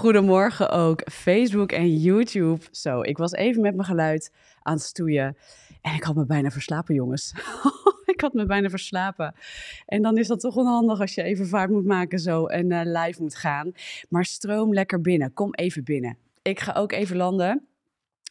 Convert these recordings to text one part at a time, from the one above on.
Goedemorgen ook, Facebook en YouTube. Zo, ik was even met mijn geluid aan het stoeien en ik had me bijna verslapen, jongens. ik had me bijna verslapen. En dan is dat toch onhandig als je even vaart moet maken zo en uh, live moet gaan. Maar stroom lekker binnen, kom even binnen. Ik ga ook even landen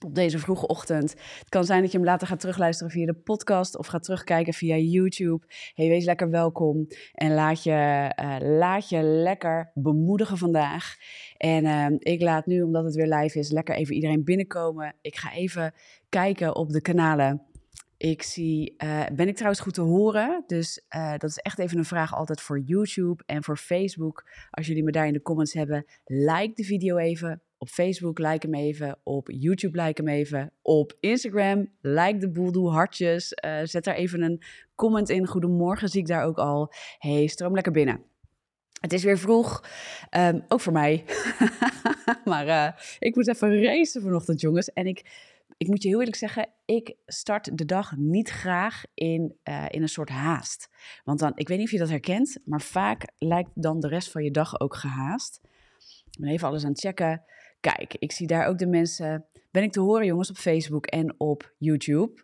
op deze vroege ochtend. Het kan zijn dat je hem later gaat terugluisteren via de podcast of gaat terugkijken via YouTube. Hey, wees lekker welkom en laat je, uh, laat je lekker bemoedigen vandaag. En uh, ik laat nu, omdat het weer live is, lekker even iedereen binnenkomen. Ik ga even kijken op de kanalen. Ik zie, uh, ben ik trouwens goed te horen? Dus dat is echt even een vraag altijd voor YouTube en voor Facebook. Als jullie me daar in de comments hebben, like de video even op Facebook, like hem even. Op YouTube, like hem even. Op Instagram, like de boel, doe hartjes. Uh, zet daar even een comment in. Goedemorgen, zie ik daar ook al. Hey, stroom lekker binnen. Het is weer vroeg, um, ook voor mij. maar uh, ik moet even racen vanochtend, jongens. En ik, ik moet je heel eerlijk zeggen, ik start de dag niet graag in, uh, in een soort haast. Want dan, ik weet niet of je dat herkent, maar vaak lijkt dan de rest van je dag ook gehaast. Ik ben even alles aan het checken. Kijk, ik zie daar ook de mensen. Ben ik te horen, jongens, op Facebook en op YouTube?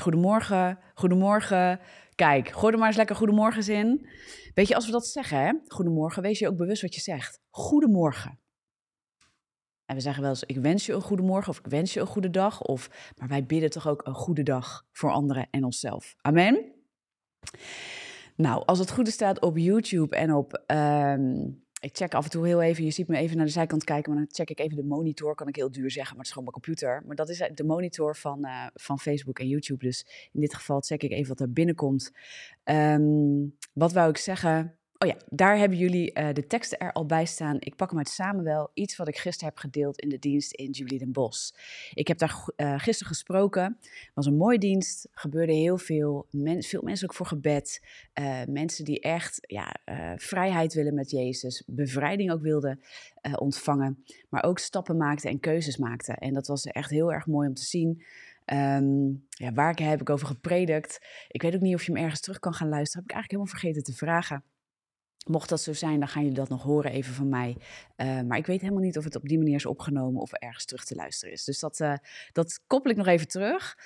Goedemorgen, goedemorgen. Kijk, gooi er maar eens lekker goedemorgen in. Weet je, als we dat zeggen, hè? Goedemorgen, wees je ook bewust wat je zegt. Goedemorgen. En we zeggen wel eens, ik wens je een goede morgen of ik wens je een goede dag. Of, maar wij bidden toch ook een goede dag voor anderen en onszelf. Amen. Nou, als het goede staat op YouTube en op um, ik check af en toe heel even, je ziet me even naar de zijkant kijken, maar dan check ik even de monitor, kan ik heel duur zeggen, maar het is gewoon mijn computer. Maar dat is de monitor van, uh, van Facebook en YouTube. Dus in dit geval check ik even wat er binnenkomt. Um, wat wou ik zeggen? Oh ja, daar hebben jullie uh, de teksten er al bij staan. Ik pak hem uit Samuel, iets wat ik gisteren heb gedeeld in de dienst in Julie den Bos. Ik heb daar uh, gisteren gesproken. Het was een mooie dienst, gebeurde heel veel. Veel mensen ook voor gebed. Uh, mensen die echt ja, vrijheid willen met Jezus, bevrijding ook wilden ontvangen. Maar ook stappen maakten en keuzes maakten. En dat was echt heel erg mooi om te zien. Um, ja, waar heb ik over gepredikt? Ik weet ook niet of je hem ergens terug kan gaan luisteren. Heb ik eigenlijk helemaal vergeten te vragen. Mocht dat zo zijn, dan gaan jullie dat nog horen even van mij. Uh, maar ik weet helemaal niet of het op die manier is opgenomen of ergens terug te luisteren is. Dus dat, uh, dat koppel ik nog even terug.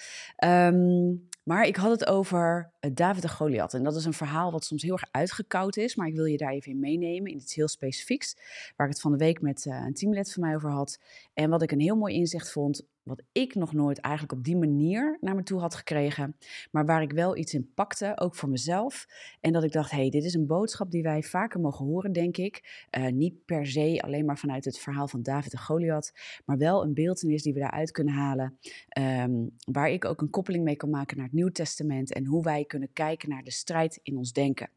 Um, maar ik had het over David en Goliath. En dat is een verhaal wat soms heel erg uitgekoud is. Maar ik wil je daar even in meenemen in iets heel specifieks. Waar ik het van de week met een teamlid van mij over had. En wat ik een heel mooi inzicht vond wat ik nog nooit eigenlijk op die manier naar me toe had gekregen, maar waar ik wel iets in pakte, ook voor mezelf. En dat ik dacht, hé, hey, dit is een boodschap die wij vaker mogen horen, denk ik. Uh, niet per se alleen maar vanuit het verhaal van David en Goliath, maar wel een beeldenis die we daaruit kunnen halen, um, waar ik ook een koppeling mee kan maken naar het Nieuw Testament en hoe wij kunnen kijken naar de strijd in ons denken.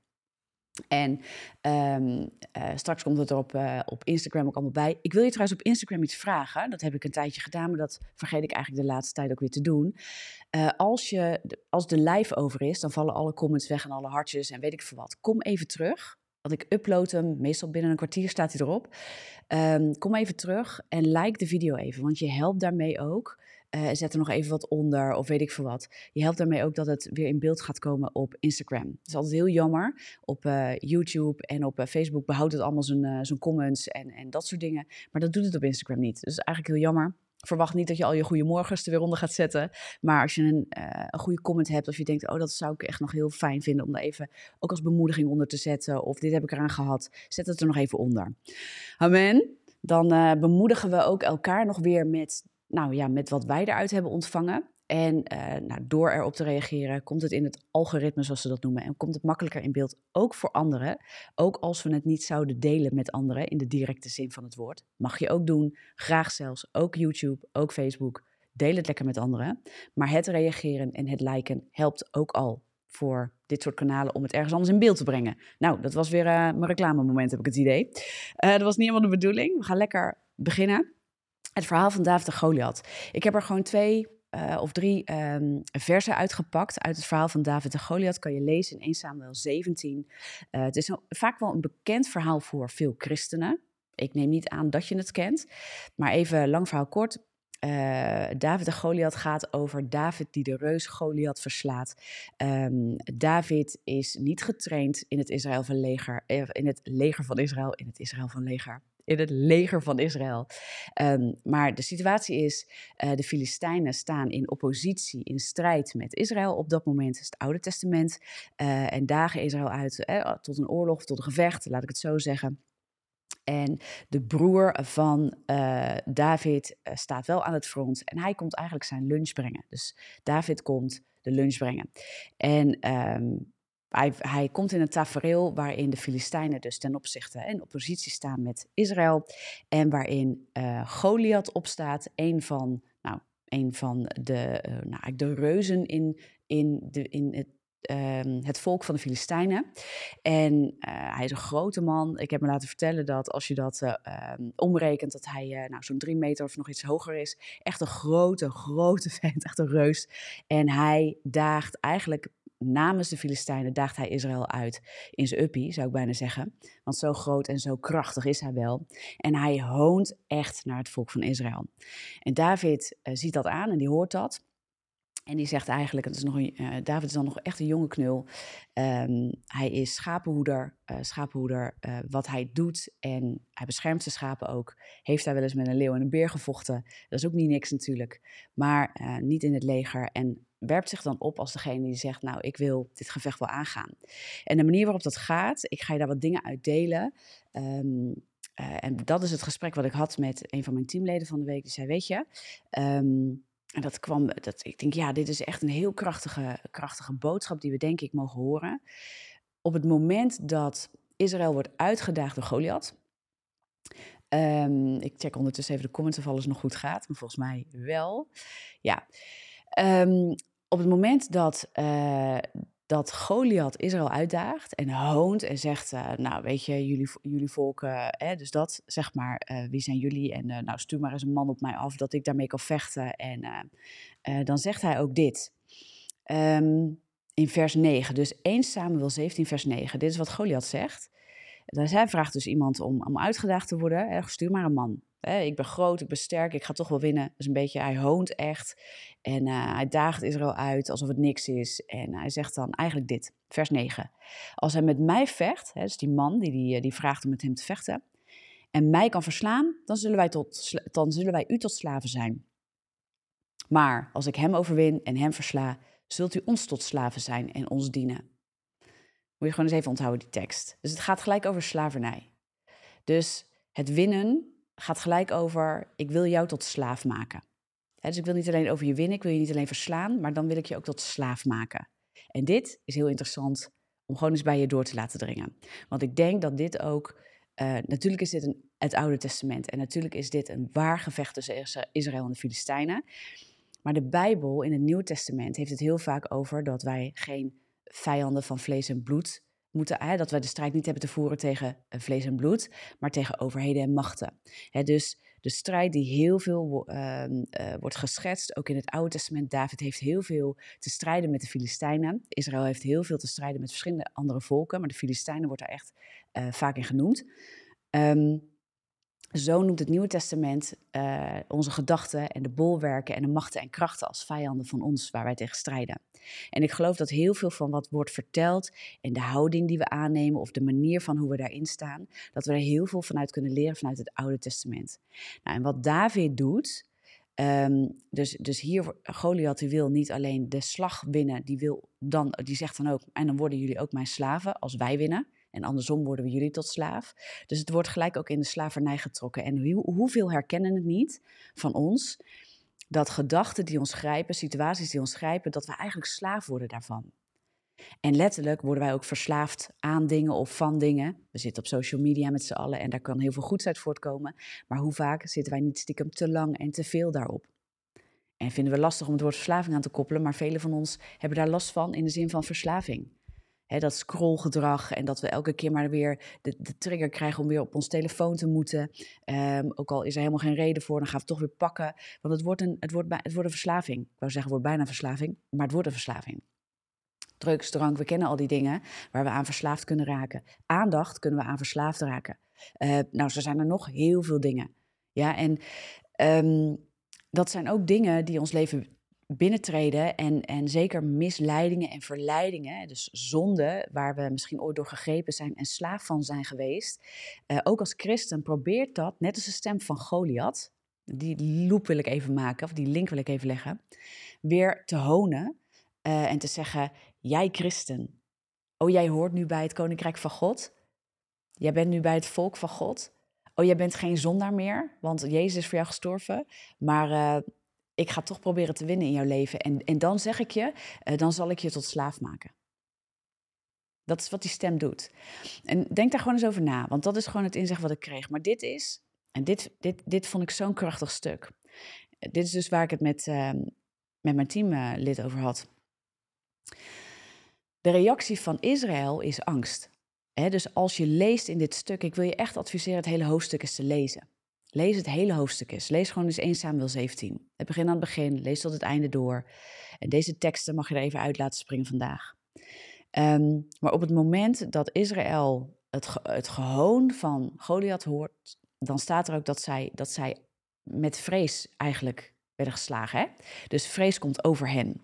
En um, uh, straks komt het er op, uh, op Instagram ook allemaal bij. Ik wil je trouwens op Instagram iets vragen. Dat heb ik een tijdje gedaan, maar dat vergeet ik eigenlijk de laatste tijd ook weer te doen. Uh, als, je, als de live over is, dan vallen alle comments weg en alle hartjes en weet ik veel wat. Kom even terug. Want ik upload hem, meestal binnen een kwartier staat hij erop. Um, kom even terug en like de video even, want je helpt daarmee ook uh, zet er nog even wat onder of weet ik veel wat. Je helpt daarmee ook dat het weer in beeld gaat komen op Instagram. Het is altijd heel jammer. Op uh, YouTube en op uh, Facebook behoudt het allemaal zijn comments en, en dat soort dingen. Maar dat doet het op Instagram niet. Dus eigenlijk heel jammer. Verwacht niet dat je al je goede morgens er weer onder gaat zetten. Maar als je een, een goede comment hebt of je denkt, oh dat zou ik echt nog heel fijn vinden om daar even ook als bemoediging onder te zetten. Of dit heb ik eraan gehad, zet het er nog even onder. Amen. Dan bemoedigen we ook elkaar nog weer met nou ja, met wat wij eruit hebben ontvangen. En uh, nou, door erop te reageren, komt het in het algoritme, zoals ze dat noemen, en komt het makkelijker in beeld, ook voor anderen. Ook als we het niet zouden delen met anderen in de directe zin van het woord. Mag je ook doen, graag zelfs, ook YouTube, ook Facebook. Deel het lekker met anderen. Maar het reageren en het liken helpt ook al voor dit soort kanalen om het ergens anders in beeld te brengen. Nou, dat was weer uh, mijn reclamemoment, heb ik het idee. Uh, dat was niet helemaal de bedoeling. We gaan lekker beginnen het verhaal van David en Goliath. Ik heb er gewoon twee uh, of drie um, versen uitgepakt uit het verhaal van David en Goliath. Kan je lezen in 1 Samuel 17. Uh, het is vaak wel een bekend verhaal voor veel christenen. Ik neem niet aan dat je het kent. Maar even lang verhaal kort. Uh, David en Goliath gaat over David die de reus Goliath verslaat. Um, David is niet getraind in het Israël van leger, in het leger van Israël, in het Israël van leger in het leger van Israël. Ehm, maar de situatie is, uh, de Filistijnen staan in oppositie, in strijd met Israël. Op dat moment is het Oude Testament. Uh, en dagen Israël uit eh, tot een oorlog, tot een gevecht, laat ik het zo zeggen. En de broer van David staat wel aan het front en hij komt eigenlijk zijn lunch brengen. Dus David komt de lunch brengen. En um, hij, hij, komt in een tafereel waarin de Filistijnen dus ten opzichte in oppositie staan met Israël. En waarin uh, Goliath opstaat, een van, nou, een van de, nou, de reuzen in, in, de, in het Um, het volk van de Filistijnen. En uh, hij is een grote man. Ik heb me laten vertellen dat als je dat um, omrekent, dat hij nou, zo'n drie meter of nog iets hoger is. Echt een grote, grote vent, echt een reus. En hij daagt eigenlijk namens de Filistijnen, daagt hij Israël uit in zijn uppie, zou ik bijna zeggen. Want zo groot en zo krachtig is hij wel. En hij hoont echt naar het volk van Israël. En David ziet dat aan en die hoort dat. En die zegt eigenlijk, het is nog uh, David is dan nog echt een jonge knul. Um, hij is schapenhoeder, uh, schapenhoeder wat hij doet en hij beschermt zijn schapen ook. Heeft hij wel eens met een leeuw en een beer gevochten. Dat is ook niet niks natuurlijk, maar niet in het leger. En werpt zich dan op als degene die zegt, nou ik wil dit gevecht wel aangaan. En de manier waarop dat gaat, ik ga je daar wat dingen uit delen. Um, en dat is het gesprek wat ik had met een van mijn teamleden van de week. Die zei, weet je... Um, en dat kwam, dat, ik denk, ja, dit is echt een heel krachtige, krachtige boodschap die we denk ik mogen horen. Op het moment dat Israël wordt uitgedaagd door Goliath. Um, ik check ondertussen even de comments of alles nog goed gaat, maar volgens mij wel. Ja. Op het moment dat, uh, dat Goliath Israël uitdaagt en hoont en zegt, uh, nou weet je, jullie, jullie volk, uh, dus dat, zeg maar, wie zijn jullie? En nou stuur maar eens een man op mij af dat ik daarmee kan vechten. En dan zegt hij ook dit. Um, in vers 9, dus 1 Samuel 17 vers 9, dit is wat Goliath zegt. Hij vraagt dus iemand om, om uitgedaagd te worden, stuur maar een man. Ik ben groot, ik ben sterk, ik ga toch wel winnen. Dus een beetje, hij hoont echt. En uh, hij daagt Israël uit alsof het niks is. En hij zegt dan eigenlijk dit, vers 9. Als hij met mij vecht, hè, dus die man die, die, die vraagt om met hem te vechten, en mij kan verslaan, dan zullen, wij tot, dan zullen wij u tot slaven zijn. Maar als ik hem overwin en hem versla, zult u ons tot slaven zijn en ons dienen. Moet je gewoon eens even onthouden, die tekst. Dus het gaat gelijk over slavernij. Dus het winnen gaat gelijk over, ik wil jou tot slaaf maken. dus ik wil niet alleen over je winnen, ik wil je niet alleen verslaan, maar dan wil ik je ook tot slaaf maken. En dit is heel interessant om gewoon eens bij je door te laten dringen. Want ik denk dat dit ook, uh, natuurlijk is dit een, het Oude Testament en natuurlijk is dit een waar gevecht tussen Israël en de Filistijnen. Maar de Bijbel in het Nieuwe Testament heeft het heel vaak over dat wij geen vijanden van vlees en bloed moeten, hè, dat wij de strijd niet hebben te voeren tegen eh, vlees en bloed, maar tegen overheden en machten. Hè, dus de strijd die heel veel uh, uh, wordt geschetst, ook in het Oude Testament. David heeft heel veel te strijden met de Filistijnen. Israël heeft heel veel te strijden met verschillende andere volken, maar de Filistijnen wordt daar echt uh, vaak in genoemd. Um, zo noemt het Nieuwe Testament uh, onze gedachten en de bolwerken en de machten en krachten als vijanden van ons waar wij tegen strijden. En ik geloof dat heel veel van wat wordt verteld en de houding die we aannemen of de manier van hoe we daarin staan, dat we er heel veel vanuit kunnen leren vanuit het Oude Testament. Nou, en wat David doet, um, dus, dus hier, Goliath die wil niet alleen de slag winnen, die, wil dan, die zegt dan ook, en dan worden jullie ook mijn slaven als wij winnen. En andersom worden we jullie tot slaaf. Dus het wordt gelijk ook in de slavernij getrokken. En hoe, hoeveel herkennen het niet van ons dat gedachten die ons grijpen, situaties die ons grijpen, dat we eigenlijk slaaf worden daarvan. En letterlijk worden wij ook verslaafd aan dingen of van dingen. We zitten op social media met z'n allen en daar kan heel veel goeds uit voortkomen. Maar hoe vaak zitten wij niet stiekem te lang en te veel daarop? En vinden we lastig om het woord verslaving aan te koppelen, maar velen van ons hebben daar last van in de zin van verslaving dat scrollgedrag en dat we elke keer maar weer de, de trigger krijgen om weer op ons telefoon te moeten. Um, ook al is er helemaal geen reden voor, dan gaan we het toch weer pakken. Want het wordt een, het wordt, het wordt een verslaving. Ik wou zeggen, het wordt bijna verslaving, maar het wordt een verslaving. Drugs, drank, we kennen al die dingen waar we aan verslaafd kunnen raken. Aandacht kunnen we aan verslaafd raken. Uh, nou, zo zijn er nog heel veel dingen. Ja, en um, dat zijn ook dingen die ons leven binnentreden en, en zeker misleidingen en verleidingen, dus zonde waar we misschien ooit door gegrepen zijn en slaaf van zijn geweest, uh, ook als christen probeert dat, net als de stem van Goliath, die loop wil ik even maken, of die link wil ik even leggen, weer te honen uh, en te zeggen, jij christen, oh jij hoort nu bij het koninkrijk van God, jij bent nu bij het volk van God, oh jij bent geen zondaar meer, want Jezus is voor jou gestorven, maar... Uh, ik ga toch proberen te winnen in jouw leven. En, en dan zeg ik je, uh, dan zal ik je tot slaaf maken. Dat is wat die stem doet. En denk daar gewoon eens over na, want dat is gewoon het inzicht wat ik kreeg. Maar dit is, en dit, dit, dit vond ik zo'n krachtig stuk. Dit is dus waar ik het met, uh, met mijn teamlid over had. De reactie van Israël is angst. Dus als je leest in dit stuk, ik wil je echt adviseren het hele hoofdstuk eens te lezen. Lees het hele hoofdstuk eens. Lees gewoon eens 1 Samuel 17. Het begin aan het begin, lees tot het einde door. En deze teksten mag je er even uit laten springen vandaag. Um, maar op het moment dat Israël het, ge het gehoon van Goliath hoort, dan staat er ook dat zij, dat zij met vrees eigenlijk werden geslagen. Hè? Dus vrees komt over hen.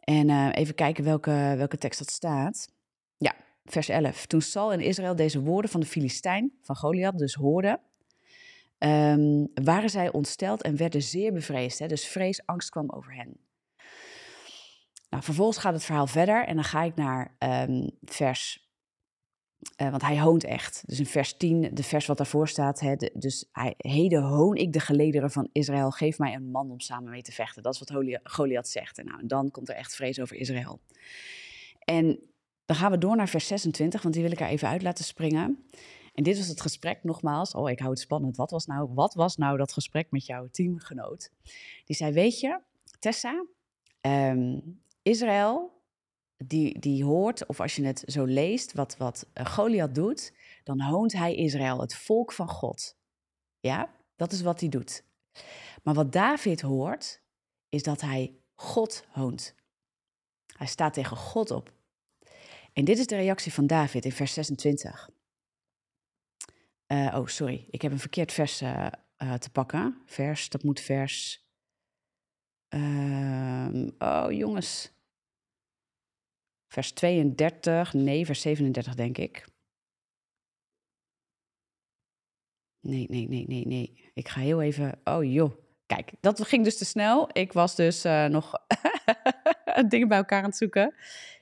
En uh, even kijken welke, welke tekst dat staat. Ja, vers 11. Toen Sal en Israël deze woorden van de Filistijn, van Goliath, dus hoorden, um, waren zij ontsteld en werden zeer bevreesd. Hè? Dus vrees, angst kwam over hen. Nou, vervolgens gaat het verhaal verder en dan ga ik naar um, vers. Uh, want hij hoont echt. Dus in vers 10, de vers wat daarvoor staat. Hè, dus hij, heden hoon ik de gelederen van Israël. Geef mij een man om samen mee te vechten. Dat is wat Goliath zegt. En, nou, en dan komt er echt vrees over Israël. En dan gaan we door naar vers 26, want die wil ik er even uit laten springen. En dit was het gesprek nogmaals. Oh, ik hou het spannend. Wat was nou, wat was nou dat gesprek met jouw teamgenoot? Die zei: Weet je, Tessa, um, Israël, die, die hoort, of als je het zo leest, wat, wat eh, Goliath doet, dan hoont hij Israël, het volk van God. Ja, dat is wat hij doet. Maar wat David hoort, is dat hij God hoont. Hij staat tegen God op. En dit is de reactie van David in vers 26. Uh, oh, sorry. Ik heb een verkeerd vers uh, uh, te pakken. Vers, dat moet vers. Ehm, oh, jongens. Vers 32. Nee, vers 37, denk ik. Nee, nee, nee, nee, nee. Ik ga heel even. Oh, joh. Kijk, dat ging dus te snel. Ik was dus nog dingen bij elkaar aan het zoeken.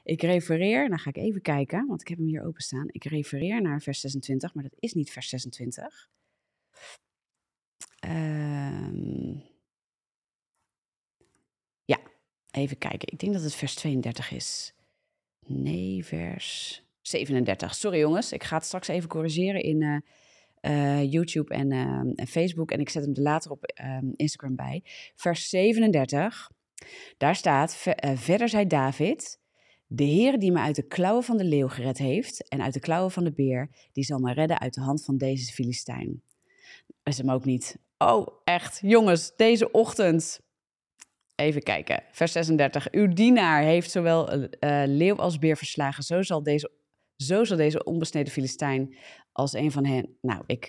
Ik refereer, dan ga ik even kijken, want ik heb hem hier openstaan. Ik refereer naar vers 26, maar dat is niet vers 26. Um, ja, even kijken. Ik denk dat het vers 32 is. Nee, vers 37. Sorry jongens, ik ga het straks even corrigeren in uh, uh, YouTube en, uh, en, Facebook. En ik zet hem er later op ehm, Instagram bij. Vers 37. Daar staat, verder zei David, de Heer die me uit de klauwen van de leeuw gered heeft en uit de klauwen van de beer, die zal me redden uit de hand van deze Filistijn. Is hem ook niet. Oh, echt, jongens, deze ochtend. Even kijken, vers 36. Uw dienaar heeft zowel uh, leeuw als beer verslagen. Zo zal, deze, zo zal deze onbesneden Filistijn als een van hen. Nou, ik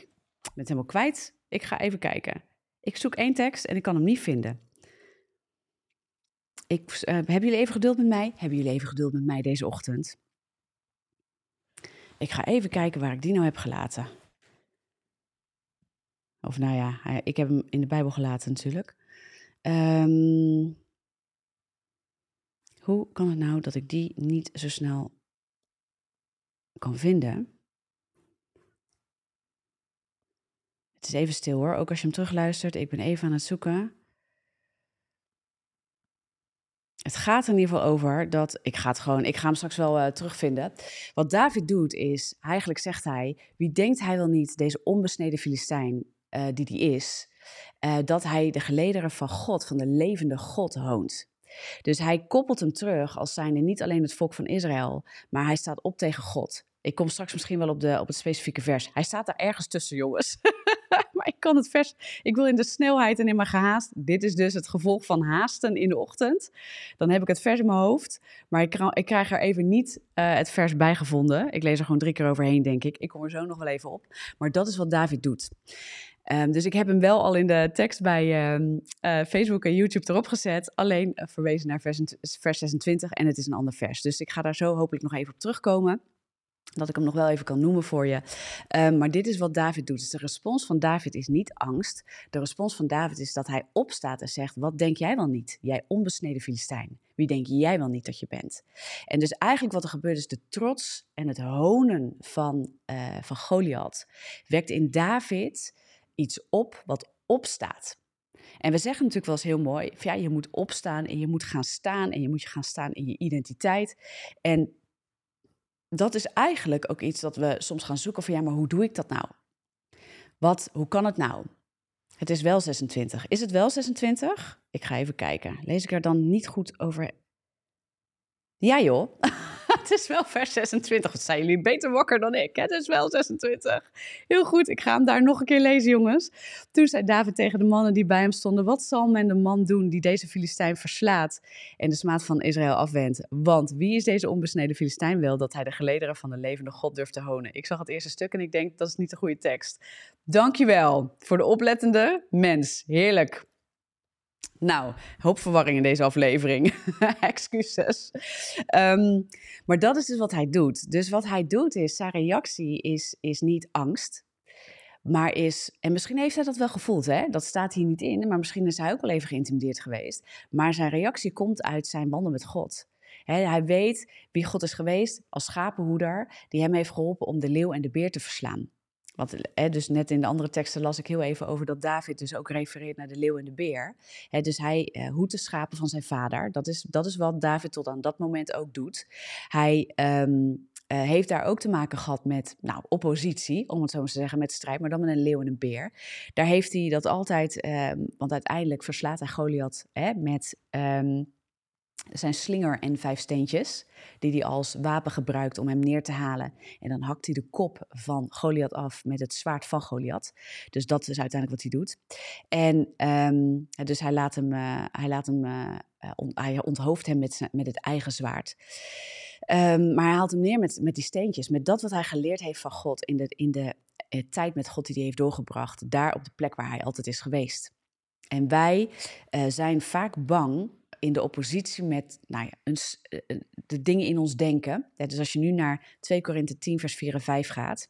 ben het helemaal kwijt. Ik ga even kijken. Ik zoek één tekst en ik kan hem niet vinden. Ik, uh, hebben jullie even geduld met mij? Hebben jullie even geduld met mij deze ochtend? Ik ga even kijken waar ik die nou heb gelaten. Of nou ja, ik heb hem in de Bijbel gelaten natuurlijk. Um, hoe kan het nou dat ik die niet zo snel kan vinden? Het is even stil hoor, ook als je hem terugluistert. Ik ben even aan het zoeken. Het gaat in ieder geval over dat ik ga het gewoon, ik ga hem straks wel uh, terugvinden. Wat David doet is, eigenlijk zegt hij, wie denkt hij wel niet, deze onbesneden Filistijn uh, die die is, uh, dat hij de gelederen van God, van de levende God hoont. Dus hij koppelt hem terug als zijnde niet alleen het volk van Israël, maar hij staat op tegen God. Ik kom straks misschien wel op, de, op het specifieke vers. Hij staat daar ergens tussen, jongens. maar ik kan het vers. Ik wil in de snelheid en in mijn gehaast. Dit is dus het gevolg van haasten in de ochtend. Dan heb ik het vers in mijn hoofd. Maar ik, ik krijg er even niet uh, het vers bij gevonden. Ik lees er gewoon drie keer overheen, denk ik. Ik kom er zo nog wel even op. Maar dat is wat David doet. Ehm, dus ik heb hem wel al in de tekst bij ehm, eh, Facebook en YouTube erop gezet. Alleen uh, verwezen naar vers 26 en het is een ander vers. Dus ik ga daar zo hopelijk nog even op terugkomen dat ik hem nog wel even kan noemen voor je. Um, maar dit is wat David doet. Dus de respons van David is niet angst. De respons van David is dat hij opstaat en zegt: Wat denk jij wel niet? Jij onbesneden Filistijn. Wie denk jij wel niet dat je bent? En dus eigenlijk wat er gebeurt is de trots en het honen van, uh, van Goliath wekt in David iets op wat opstaat. En we zeggen natuurlijk wel eens heel mooi: ja, je moet opstaan en je moet gaan staan en je moet je gaan staan in je identiteit. En dat is eigenlijk ook iets dat we soms gaan zoeken van ja, maar hoe doe ik dat nou? Wat, hoe kan het nou? Het is wel 26. Is het wel 26? Ik ga even kijken. Lees ik er dan niet goed over? Ja joh. het is wel vers 26. Wat zijn jullie beter wakker dan ik? Het is wel 26. Heel goed, ik ga hem daar nog een keer lezen, jongens. Toen zei David tegen de mannen die bij hem stonden: Wat zal men de man doen die deze Filistijn verslaat en de smaad van Israël afwendt? Want wie is deze onbesneden Filistijn wel dat hij de gelederen van de levende God durft te honen? Ik zag het eerste stuk en ik denk dat is niet de goede tekst. Dankjewel voor de oplettende mens. Heerlijk. Nou, hoop verwarring in deze aflevering. Excuses. Um, maar dat is dus wat hij doet. Dus wat hij doet is, zijn reactie is, is niet angst. Maar is, en misschien heeft hij dat wel gevoeld, hè? dat staat hier niet in, maar misschien is hij ook wel even geïntimideerd geweest. Maar zijn reactie komt uit zijn wandel met God. hij weet wie God is geweest als schapenhoeder, die hem heeft geholpen om de leeuw en de beer te verslaan. Want hè, dus net in de andere teksten las ik heel even over dat David dus ook refereert naar de leeuw en de beer. Hè, dus hij eh, hoedt de schapen van zijn vader. Dat is, dat is wat David tot aan dat moment ook doet. Hij um, uh, heeft daar ook te maken gehad met nou, oppositie, om het zo maar te zeggen, met strijd, maar dan met een leeuw en een beer. Daar heeft hij dat altijd, um, want uiteindelijk verslaat hij Goliath hè, met... Um, zijn slinger en vijf steentjes, die hij als wapen gebruikt om hem neer te halen. En dan hakt hij de kop van Goliath af met het zwaard van Goliath. Dus dat is uiteindelijk wat hij doet. En um, dus hij laat hem, uh, hij, laat hem uh, on, hij onthoofdt hem met, met het eigen zwaard. Um, maar hij haalt hem neer met, met die steentjes, met dat wat hij geleerd heeft van God in de, in de uh, tijd met God die hij heeft doorgebracht, daar op de plek waar hij altijd is geweest. En wij zijn vaak bang in de oppositie met nou ja, een, eh, de dingen in ons denken. dus als je nu naar 2 Korinthe 10, vers 4 en 5 gaat,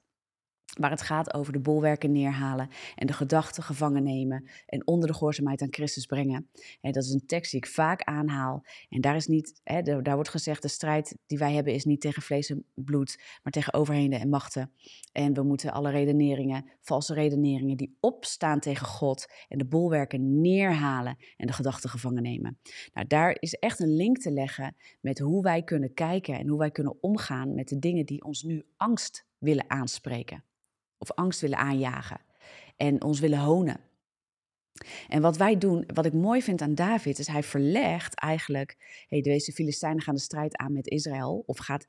waar het gaat over de bolwerken neerhalen en de gedachten gevangen nemen en onder de gehoorzaamheid aan Christus brengen. En dat is een tekst die ik vaak aanhaal. En daar, is niet, hè, daar wordt gezegd, de strijd die wij hebben is niet tegen vlees en bloed, maar tegen overheden en machten. En we moeten alle redeneringen, valse redeneringen die opstaan tegen God en de bolwerken neerhalen en de gedachten gevangen nemen. Nou, daar is echt een link te leggen met hoe wij kunnen kijken en hoe wij kunnen omgaan met de dingen die ons nu angst willen aanspreken of angst willen aanjagen en ons willen honen. En wat wij doen, wat ik mooi vind aan David, is hij verlegt eigenlijk, hey, deze Filistijnen gaan de strijd aan met Israël, of gaat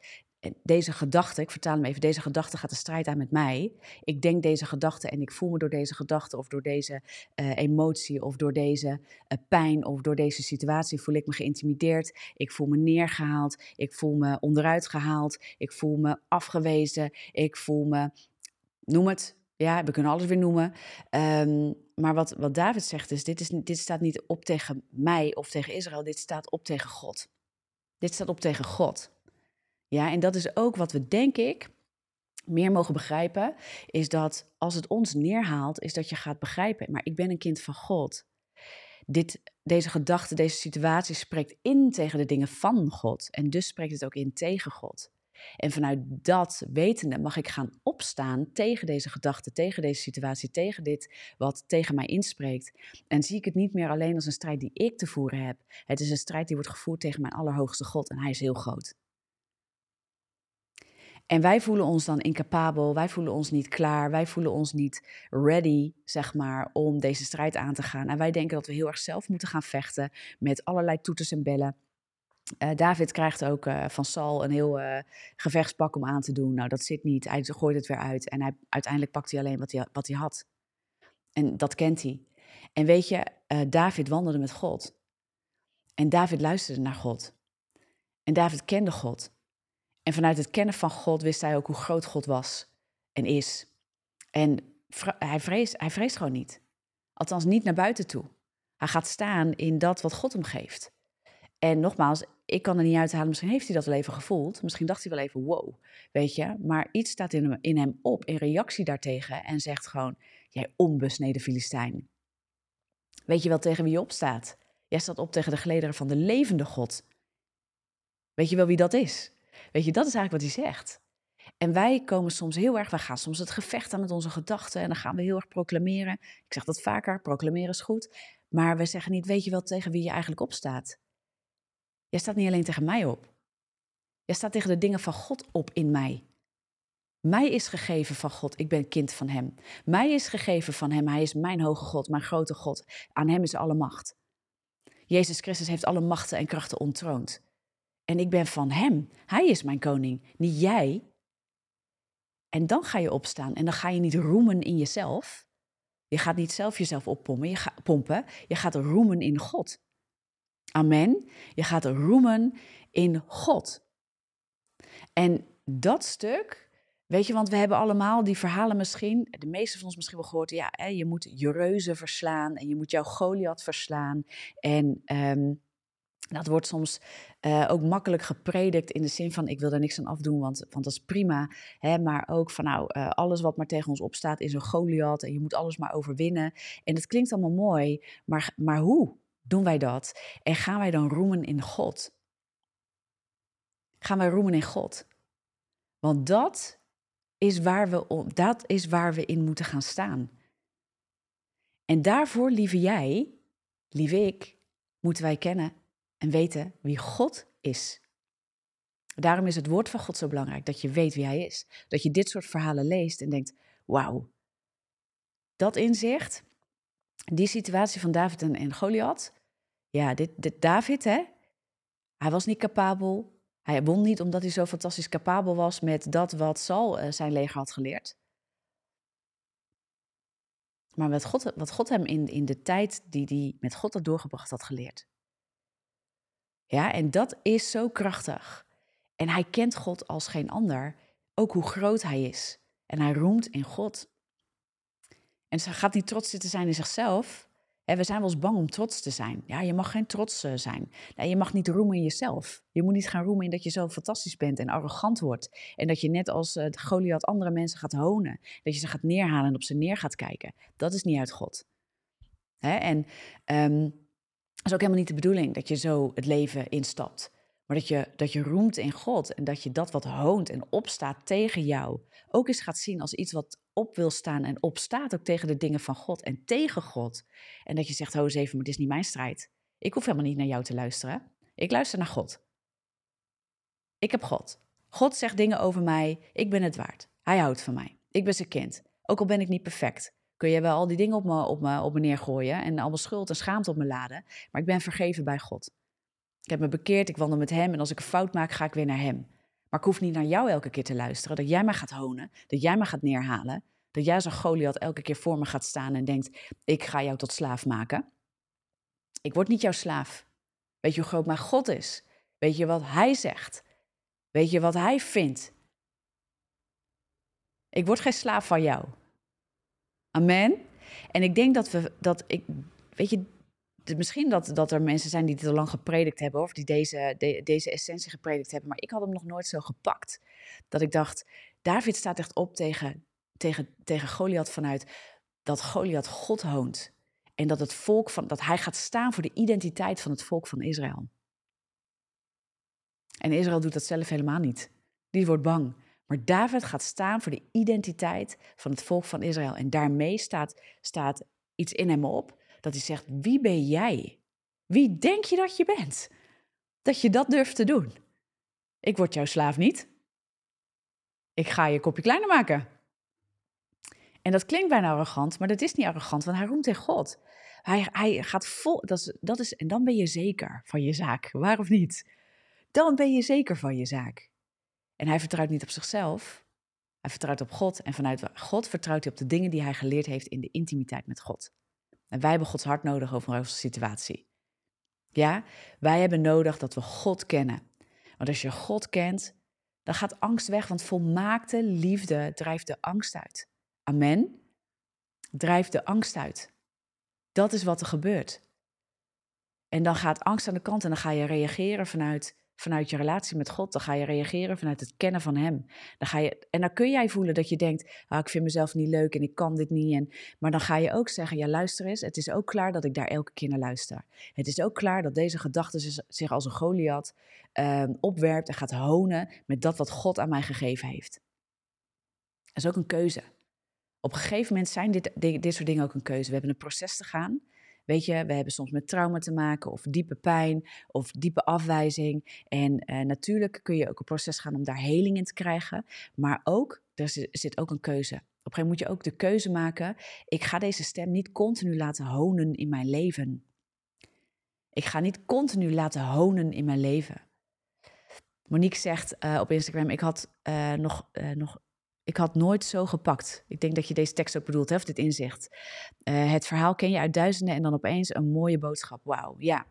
deze gedachte, ik vertaal hem even, deze gedachte gaat de strijd aan met mij. Ik denk deze gedachte en ik voel me door deze gedachte of door deze uh, emotie of door deze uh, pijn of door deze situatie voel ik me geïntimideerd. Ik voel me neergehaald, ik voel me onderuit gehaald, ik voel me afgewezen, ik voel me noem het. Ja, we kunnen alles weer noemen. Um, maar wat, wat David zegt is dit, is, dit staat niet op tegen mij of tegen Israël. Dit staat op tegen God. Dit staat op tegen God. Ja, en dat is ook wat we, denk ik, meer mogen begrijpen. Is dat als het ons neerhaalt, is dat je gaat begrijpen. Maar ik ben een kind van God. Dit, deze gedachte, deze situatie spreekt in tegen de dingen van God. En dus spreekt het ook in tegen God. En vanuit dat wetende mag ik gaan opstaan tegen deze gedachte, tegen deze situatie, tegen dit wat tegen mij inspreekt. En zie ik het niet meer alleen als een strijd die ik te voeren heb. Het is een strijd die wordt gevoerd tegen mijn allerhoogste God en hij is heel groot. En wij voelen ons dan incapabel, wij voelen ons niet klaar, wij voelen ons niet ready, zeg maar, om deze strijd aan te gaan. En wij denken dat we heel erg zelf moeten gaan vechten met allerlei toeters en bellen. Uh, David krijgt ook uh, van Saul een heel uh, gevechtspak om aan te doen. Nou, dat zit niet. Hij gooit het weer uit. En hij, uiteindelijk pakt hij alleen wat hij, wat hij had. En dat kent hij. En weet je, David wandelde met God. En David luisterde naar God. En David kende God. En vanuit het kennen van God wist hij ook hoe groot God was en is. En hij, vreest, hij vreest gewoon niet. Althans, niet naar buiten toe. Hij gaat staan in dat wat God hem geeft. En nogmaals, ik kan er niet uithalen. Misschien heeft hij dat wel even gevoeld. Misschien dacht hij wel even, wow, weet je. Maar iets staat in hem, in hem op, in reactie daartegen. En zegt gewoon, jij onbesneden Filistijn. Weet je wel tegen wie je opstaat? Jij staat op tegen de gelederen van de levende God. Weet je wel wie dat is? Weet je, dat is eigenlijk wat hij zegt. En wij komen soms heel erg, wij gaan soms het gevecht aan met onze gedachten en dan gaan we heel erg proclameren. Ik zeg dat vaker, proclameren is goed. Maar we zeggen niet, weet je wel tegen wie je eigenlijk opstaat? Jij staat niet alleen tegen mij op. Jij staat tegen de dingen van God op in mij. Mij is gegeven van God, ik ben kind van Hem. Mij is gegeven van Hem, Hij is mijn hoge God, mijn grote God. Aan Hem is alle macht. Jezus Christus heeft alle machten en krachten ontroond. En ik ben van Hem. Hij is mijn koning, niet jij. En dan ga je opstaan en dan ga je niet roemen in jezelf. Je gaat niet zelf jezelf oppompen, je gaat, pompen. Je gaat roemen in God. Amen. Je gaat roemen in God. En dat stuk, weet je, want we hebben allemaal die verhalen misschien, de meeste van ons misschien wel gehoord, ja, hè, je moet je reuzen verslaan en je moet jouw Goliath verslaan. En um, dat wordt soms uh, ook makkelijk gepredikt in de zin van ik wil daar niks aan afdoen, want, want dat is prima. Hè, maar ook van nou, uh, alles wat maar tegen ons opstaat is een Goliath en je moet alles maar overwinnen. En het klinkt allemaal mooi, maar, maar hoe doen wij dat? En gaan wij dan roemen in God? Gaan wij roemen in God? Want dat is waar we, dat is waar we in moeten gaan staan. En daarvoor, lieve jij, lieve ik, moeten wij kennen en weten wie God is. Daarom is het woord van God zo belangrijk, dat je weet wie Hij is. Dat je dit soort verhalen leest en denkt, wauw, dat inzicht, die situatie van David en, en Goliath, ja, dit, David, hè, hij was niet capabel. Hij won niet omdat hij zo fantastisch capabel was met dat wat Saul uh, zijn leger had geleerd. Maar wat God, wat God hem in, in de tijd die hij met God had doorgebracht had geleerd. Ja, en dat is zo krachtig. En hij kent God als geen ander, ook hoe groot hij is. En hij roemt in God. En ze gaat niet trots zitten zijn in zichzelf. we zijn wel eens bang om trots te zijn. Ja, je mag geen trots eh, zijn. Nee, je mag niet roemen in jezelf. Je moet niet gaan roemen in dat je zo fantastisch bent en arrogant wordt. En dat je net als uh, Goliath andere mensen gaat honen. Dat je ze gaat neerhalen en op ze neer gaat kijken. Dat is niet uit God. en um, is ook helemaal niet de bedoeling dat je zo het leven instapt. Maar dat je, dat je roemt in God en dat je dat wat hoont en opstaat tegen jou ook eens gaat zien als iets wat op wil staan en opstaat ook tegen de dingen van God en tegen God. En dat je zegt, ho eens even, maar dit is niet mijn strijd. Ik hoef helemaal niet naar jou te luisteren. Ik luister naar God. Ik heb God. God zegt dingen over mij. Ik ben het waard. Hij houdt van mij. Ik ben zijn kind. Ook al ben ik niet perfect kun je wel al die dingen op me, op me, op me neergooien en allemaal schuld en schaamte op me laden. Maar ik ben vergeven bij God. Ik heb me bekeerd, ik wandel met Hem en als ik een fout maak, ga ik weer naar Hem. Maar ik hoef niet naar jou elke keer te luisteren, dat jij mij gaat honen, dat jij me gaat neerhalen, dat jij zo'n Goliath elke keer voor me gaat staan en denkt, ik ga jou tot slaaf maken. Ik word niet jouw slaaf. Weet je hoe groot mijn God is? Weet je wat Hij zegt? Weet je wat Hij vindt? Ik word geen slaaf van jou. Amen. En ik denk dat we, dat ik, weet je, misschien dat, dat er mensen zijn die dit al lang gepredikt hebben, of die deze, deze essentie gepredikt hebben, maar ik had hem nog nooit zo gepakt. Dat ik dacht, David staat echt op tegen, tegen, tegen Goliath vanuit dat Goliath God hoont. En dat, het volk van, dat hij gaat staan voor de identiteit van het volk van Israël. En Israël doet dat zelf helemaal niet. Die wordt bang. Maar David gaat staan voor de identiteit van het volk van Israël. En daarmee staat, staat iets in hem op dat hij zegt: Wie ben jij? Wie denk je dat je bent? Dat je dat durft te doen. Ik word jouw slaaf niet. Ik ga je kopje kleiner maken. En dat klinkt bijna arrogant, maar dat is niet arrogant, want hij roemt in God. Hij, hij gaat vol, dat is, dat is, en dan ben je zeker van je zaak, waar of niet? Dan ben je zeker van je zaak. En hij vertrouwt niet op zichzelf. Hij vertrouwt op God. En vanuit God vertrouwt hij op de dingen die hij geleerd heeft in de intimiteit met God. En wij hebben Gods hart nodig over onze situatie. Ja, wij hebben nodig dat we God kennen. Want als je God kent, dan gaat angst weg, want volmaakte liefde drijft de angst uit. Amen. drijft de angst uit. Dat is wat er gebeurt. En dan gaat angst aan de kant en dan ga je reageren vanuit, vanuit je relatie met God. Dan ga je reageren vanuit het kennen van Hem. Dan ga je, en dan kun jij voelen dat je denkt, ah, ik vind mezelf niet leuk en ik kan dit niet. En, maar dan ga je ook zeggen, ja luister eens, het is ook klaar dat ik daar elke keer naar luister. Het is ook klaar dat deze gedachte zich als een Goliath uh, opwerpt en gaat honen met dat wat God aan mij gegeven heeft. Dat is ook een keuze. Op een gegeven moment zijn dit, dit, soort dingen ook een keuze. We hebben een proces te gaan. Weet je, we hebben soms met trauma te maken, of diepe pijn, of diepe afwijzing. En eh, natuurlijk kun je ook een proces gaan om daar heling in te krijgen. Maar ook, er zit ook een keuze. Op een gegeven moment moet je ook de keuze maken: ik ga deze stem niet continu laten honen in mijn leven. Ik ga niet continu laten honen in mijn leven. Monique zegt uh, op Instagram: ik had uh, nog, nog ik had nooit zo gepakt. Ik denk dat je deze tekst ook bedoelt, hè, dit inzicht. Uh, het verhaal ken je uit duizenden en dan opeens een mooie boodschap. Wauw, ja.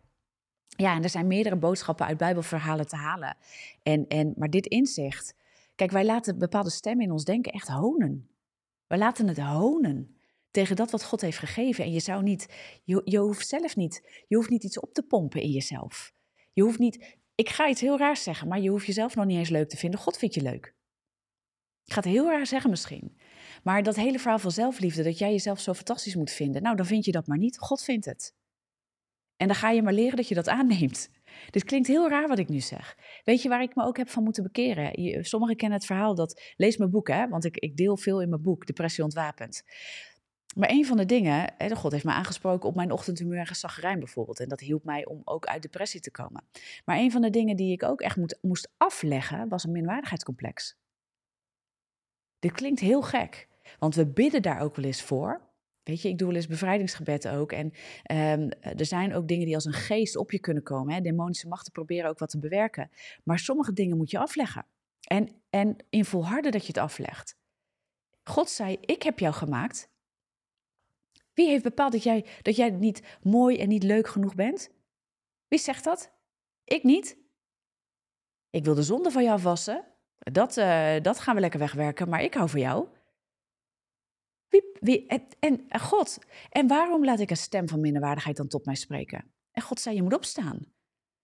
Ja, en er zijn meerdere boodschappen uit Bijbelverhalen te halen. En, en, maar dit inzicht, kijk, wij laten bepaalde stemmen in ons denken echt honen. Wij laten het honen tegen dat wat God heeft gegeven. En je zou niet, je, je hoeft zelf niet, je hoeft niet iets op te pompen in jezelf. Je hoeft niet, ik ga iets heel raars zeggen, maar je hoeft jezelf nog niet eens leuk te vinden. God vindt je leuk. Ik ga het heel raar zeggen misschien. Maar dat hele verhaal van zelfliefde, dat jij jezelf zo fantastisch moet vinden, nou dan vind je dat maar niet. God vindt het. En dan ga je maar leren dat je dat aanneemt. Dit klinkt heel raar wat ik nu zeg. Weet je waar ik me ook heb van moeten bekeren? Sommigen kennen het verhaal dat. Lees mijn boek, hè? Want ik, ik deel veel in mijn boek, Depressie Ontwapend. Maar een van de dingen, hè, God heeft me aangesproken op mijn ochtendhumeur en gezaggerijn bijvoorbeeld. En dat hielp mij om ook uit depressie te komen. Maar een van de dingen die ik ook echt moest afleggen, was een minwaardigheidscomplex. Dit klinkt heel gek, want we bidden daar ook wel eens voor. Weet je, ik doe wel eens bevrijdingsgebed ook. En um, er zijn ook dingen die als een geest op je kunnen komen. Hè? Demonische machten proberen ook wat te bewerken. Maar sommige dingen moet je afleggen. En, en in volharden dat je het aflegt. God zei, ik heb jou gemaakt. Wie heeft bepaald dat jij, dat jij niet mooi en niet leuk genoeg bent? Wie zegt dat? Ik niet. Ik wil de zonde van jou wassen. Dat, uh, dat gaan we lekker wegwerken, maar ik hou van jou. Wie, wie, en, en God, en waarom laat ik een stem van minderwaardigheid dan tot mij spreken? En God zei, je moet opstaan.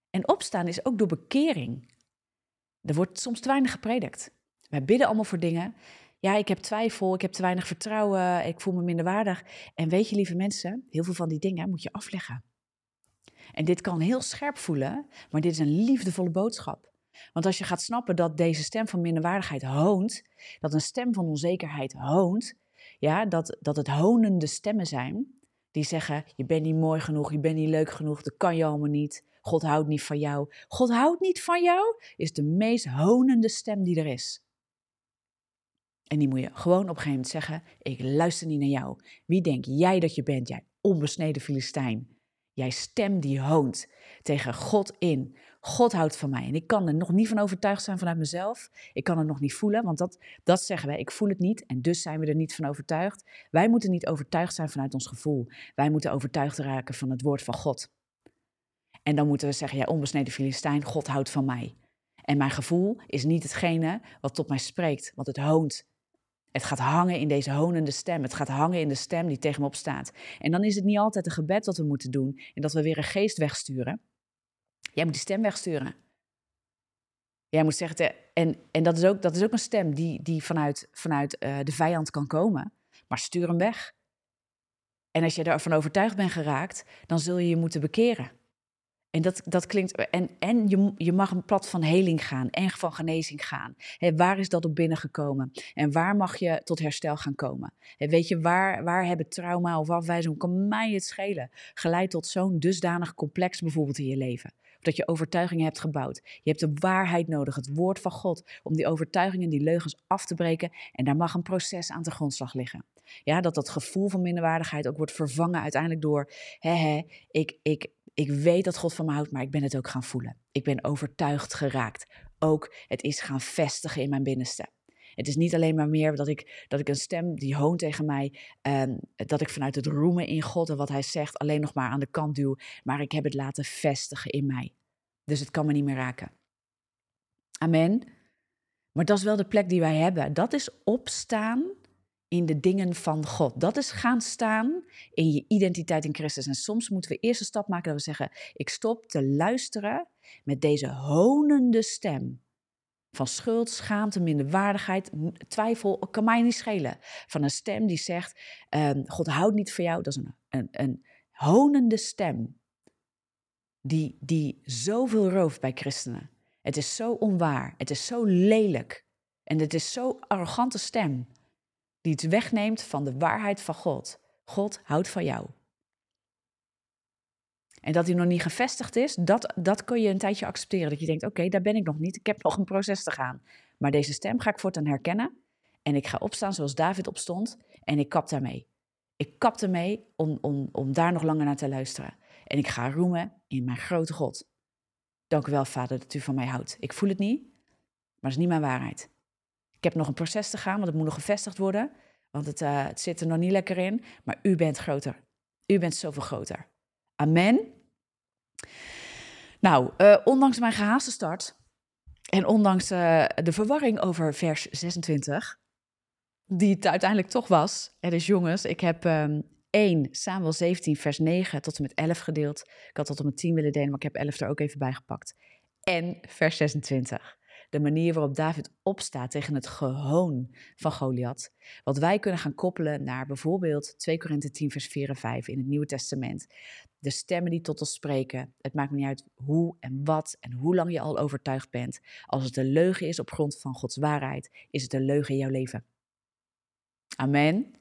En opstaan is ook door bekering. Er wordt soms te weinig gepredikt. Wij bidden allemaal voor dingen. Ja, ik heb twijfel, ik heb te weinig vertrouwen, ik voel me minderwaardig. En weet je, lieve mensen, heel veel van die dingen moet je afleggen. En dit kan heel scherp voelen, maar dit is een liefdevolle boodschap. Want als je gaat snappen dat deze stem van minderwaardigheid hoont, dat een stem van onzekerheid hoont, ja, dat, dat het honende stemmen zijn, die zeggen, je bent niet mooi genoeg, je bent niet leuk genoeg, dat kan je allemaal niet, God houdt niet van jou. God houdt niet van jou is de meest honende stem die er is. En die moet je gewoon op een gegeven moment zeggen, ik luister niet naar jou. Wie denk jij dat je bent, jij onbesneden Filistijn? Jij stem die hoont tegen God in. God houdt van mij. En ik kan er nog niet van overtuigd zijn vanuit mezelf. Ik kan het nog niet voelen, want dat, dat zeggen wij. Ik voel het niet en dus zijn we er niet van overtuigd. Wij moeten niet overtuigd zijn vanuit ons gevoel. Wij moeten overtuigd raken van het woord van God. En dan moeten we zeggen, ja, onbesneden Filistijn, God houdt van mij. En mijn gevoel is niet hetgene wat tot mij spreekt, want het hoont. Het gaat hangen in deze honende stem. Het gaat hangen in de stem die tegen me opstaat. En dan is het niet altijd een gebed wat we moeten doen en dat we weer een geest wegsturen. Jij moet die stem wegsturen. Jij moet zeggen, en, en dat, is ook, dat is ook een stem die, die vanuit, vanuit uh, de vijand kan komen, maar stuur hem weg. En als je ervan overtuigd bent geraakt, dan zul je je moeten bekeren. En dat, dat klinkt. En, en je, je mag een plat van heling gaan en van genezing gaan. waar is dat op binnengekomen? En waar mag je tot herstel gaan komen? weet je, waar, waar hebben trauma of afwijzing, kan mij het schelen, geleid tot zo'n dusdanig complex bijvoorbeeld in je leven? Dat je overtuigingen hebt gebouwd. Je hebt de waarheid nodig, het woord van God, om die overtuigingen, die leugens af te breken. En daar mag een proces aan de grondslag liggen. Ja, dat dat gevoel van minderwaardigheid ook wordt vervangen uiteindelijk door, hè, ik, ik, ik weet dat God van me houdt, maar ik ben het ook gaan voelen. Ik ben overtuigd geraakt. Ook het is gaan vestigen in mijn binnenste. Het is niet alleen maar meer dat ik, dat ik een stem die hoont tegen mij, um, dat ik vanuit het roemen in God en wat hij zegt alleen nog maar aan de kant duw, maar ik heb het laten vestigen in mij. Dus het kan me niet meer raken. Amen. Maar dat is wel de plek die wij hebben. Dat is opstaan in de dingen van God. Dat is gaan staan in je identiteit in Christus. En soms moeten we eerst een stap maken dat we zeggen: ik stop te luisteren met deze honende stem. Van schuld, schaamte, minderwaardigheid, twijfel, kan mij niet schelen. Van een stem die zegt: ehm, God houdt niet van jou. Dat is een, een, een honende stem. Die, die zoveel rooft bij christenen. Het is zo onwaar. Het is zo lelijk. En het is zo'n arrogante stem die het wegneemt van de waarheid van God. God houdt van jou. En dat hij nog niet gevestigd is, dat, dat kun je een tijdje accepteren. Dat je denkt, oké, daar ben ik nog niet. Ik heb nog een proces te gaan. Maar deze stem ga ik voortaan herkennen. En ik ga opstaan zoals David opstond. En ik kap daarmee. Ik kap ermee om, om, om daar nog langer naar te luisteren. En ik ga roemen in mijn grote God. Dank u wel, Vader, dat u van mij houdt. Ik voel het niet, maar het is niet mijn waarheid. Ik heb nog een proces te gaan, want het moet nog gevestigd worden. Want het, uh, het zit er nog niet lekker in. Maar u bent groter. U bent zoveel groter. Amen. Nou, uh, ondanks mijn gehaaste start en ondanks uh, de verwarring over vers 26, die het uiteindelijk toch was. Er is jongens, ik heb um, 1 Samuel 17 vers 9 tot en met 11 gedeeld. Ik had tot en met 10 willen delen, maar ik heb 11 er ook even bij gepakt. En vers 26 de manier waarop David opstaat tegen het gehoon van Goliath. Wat wij kunnen gaan koppelen naar bijvoorbeeld 2 Korinthe 10, vers 4 en 5 in het Nieuwe Testament. De stemmen die tot ons spreken. Het maakt niet uit hoe en wat en hoe lang je al overtuigd bent. Als het een leugen is op grond van Gods waarheid, is het een leugen in jouw leven. Amen.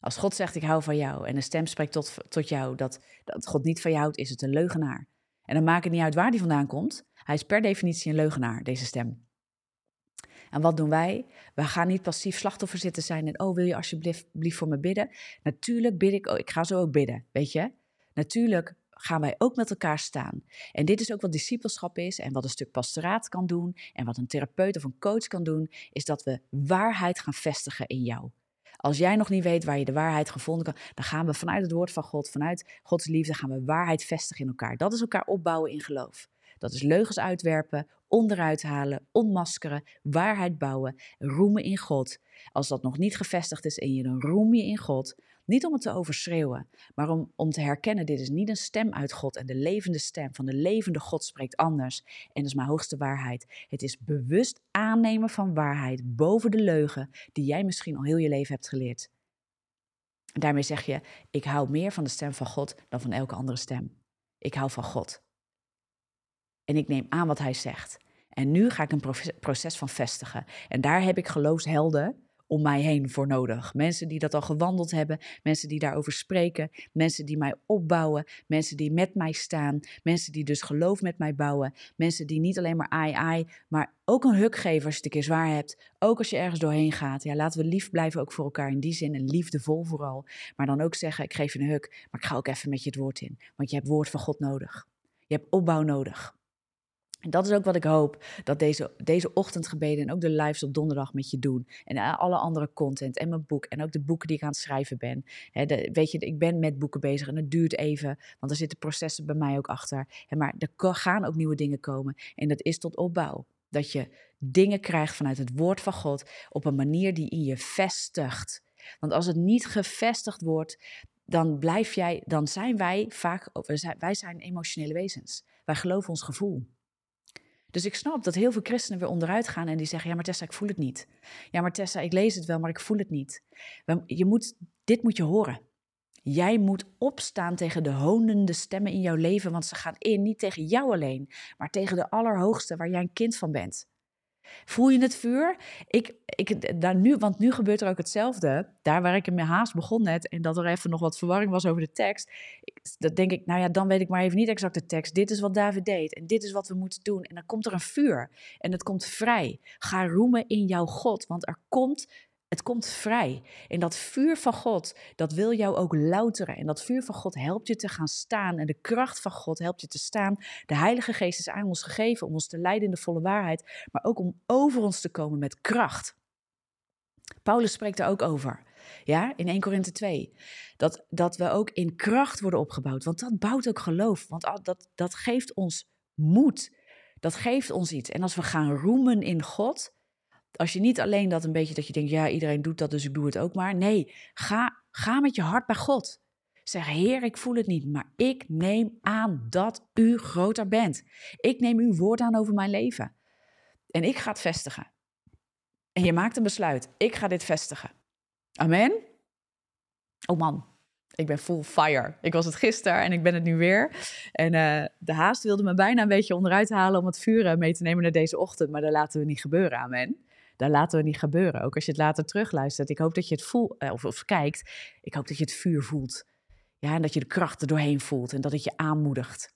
Als God zegt ik hou van jou en een stem spreekt tot, tot jou dat, dat God niet van jou houdt, is het een leugenaar. En dan maakt het niet uit waar die vandaan komt. Hij is per definitie een leugenaar, deze stem. En wat doen wij? We gaan niet passief slachtoffer zitten zijn en, oh, wil je alsjeblieft voor me bidden? Natuurlijk bid ik, oh, ik ga zo ook bidden, weet je? Natuurlijk gaan wij ook met elkaar staan. En dit is ook wat discipelschap is en wat een stuk pastoraat kan doen en wat een therapeut of een coach kan doen, is dat we waarheid gaan vestigen in jou. Als jij nog niet weet waar je de waarheid gevonden kan, dan gaan we vanuit het woord van God, vanuit Gods liefde, gaan we waarheid vestigen in elkaar. Dat is elkaar opbouwen in geloof. Dat is leugens uitwerpen, onderuit halen, onmaskeren, waarheid bouwen, roemen in God. Als dat nog niet gevestigd is in je, dan roem je in God. Niet om het te overschreeuwen, maar om, om te herkennen, dit is niet een stem uit God. En de levende stem van de levende God spreekt anders. En dat is mijn hoogste waarheid. Het is bewust aannemen van waarheid boven de leugen die jij misschien al heel je leven hebt geleerd. daarmee zeg je, ik hou meer van de stem van God dan van elke andere stem. Ik hou van God. En ik neem aan wat hij zegt. En nu ga ik een proces van vestigen. En daar heb ik geloofshelden om mij heen voor nodig. Mensen die dat al gewandeld hebben, mensen die daarover spreken, mensen die mij opbouwen, mensen die met mij staan, mensen die dus geloof met mij bouwen, mensen die niet alleen maar ai ai, maar ook een huk geven als je het een keer zwaar hebt, ook als je ergens doorheen gaat. Ja, laten we lief blijven ook voor elkaar in die zin en liefdevol vooral, maar dan ook zeggen ik geef je een huk, maar ik ga ook even met je het woord in, want je hebt woord van God nodig. Je hebt opbouw nodig. En dat is ook wat ik hoop dat deze, deze ochtendgebeden en ook de lives op donderdag met je doen. En alle andere content en mijn boek en ook de boeken die ik aan het schrijven ben. weet je, ik ben met boeken bezig en het duurt even, want er zitten processen bij mij ook achter. maar er gaan ook nieuwe dingen komen en dat is tot opbouw. Dat je dingen krijgt vanuit het woord van God op een manier die in je vestigt. Want als het niet gevestigd wordt, dan blijf jij, dan zijn wij vaak, wij zijn emotionele wezens. Wij geloven ons gevoel. Dus ik snap dat heel veel christenen weer onderuit gaan en die zeggen: Ja, maar Tessa, ik voel het niet. Ja, maar Tessa, ik lees het wel, maar ik voel het niet. Je moet, dit moet je horen. Jij moet opstaan tegen de honende stemmen in jouw leven, want ze gaan in niet tegen jou alleen, maar tegen de Allerhoogste waar jij een kind van bent. Voel je het vuur? Ik, ik, daar nu, want nu gebeurt er ook hetzelfde. Daar waar ik in mijn haast begon net en dat er even nog wat verwarring was over de tekst. Dat denk ik, nou ja, dan weet ik maar even niet exact de tekst. Dit is wat David deed en dit is wat we moeten doen. En dan komt er een vuur en het komt vrij. Ga roemen in jouw God, want er komt het komt vrij. En dat vuur van God, dat wil jou ook louteren. En dat vuur van God helpt je te gaan staan. En de kracht van God helpt je te staan. De Heilige Geest is aan ons gegeven om ons te leiden in de volle waarheid. Maar ook om over ons te komen met kracht. Paulus spreekt er ook over. Ja, in 1 Korinthe 2. Dat, dat we ook in kracht worden opgebouwd. Want dat bouwt ook geloof. Want dat, dat geeft ons moed. Dat geeft ons iets. En als we gaan roemen in God, Als je niet alleen dat een beetje dat je denkt, ja, iedereen doet dat, dus ik doe het ook maar. Nee, ga, ga met je hart bij God. Zeg, Heer, ik voel het niet, maar ik neem aan dat u groter bent. Ik neem uw woord aan over mijn leven. En ik ga het vestigen. En je maakt een besluit. Ik ga dit vestigen. Amen. Oh man, ik ben full fire. Ik was het gisteren en ik ben het nu weer. En uh, de haast wilde me bijna een beetje onderuit halen om het vuur mee te nemen naar deze ochtend. Maar dat laten we niet gebeuren, amen. Dat laten we niet gebeuren. Ook als je het later terugluistert. Ik hoop dat je het voelt, eh, of, of kijkt. Ik hoop dat je het vuur voelt. Ja, en dat je de kracht er doorheen voelt en dat het je aanmoedigt.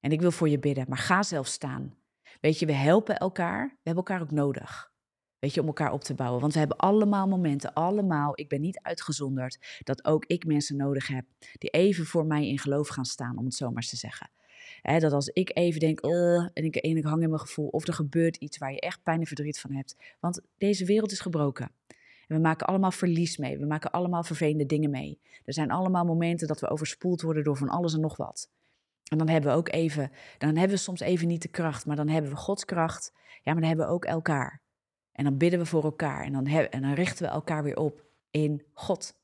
En ik wil voor je bidden, maar ga zelf staan. Weet je, we helpen elkaar. We hebben elkaar ook nodig. Weet je, om elkaar op te bouwen. Want we hebben allemaal momenten, allemaal, ik ben niet uitgezonderd, dat ook ik mensen nodig heb die even voor mij in geloof gaan staan, om het zo maar te zeggen. Dat als ik even denk, en, ik, en ik hang in mijn gevoel, of er gebeurt iets waar je echt pijn en verdriet van hebt. Want deze wereld is gebroken. En we maken allemaal verlies mee. We maken allemaal vervelende dingen mee. Er zijn allemaal momenten dat we overspoeld worden door van alles en nog wat. En dan hebben we ook even, dan hebben we soms even niet de kracht, maar dan hebben we Gods kracht. Ja, maar dan hebben we ook elkaar. En dan bidden we voor elkaar en dan, en dan richten we elkaar weer op in God.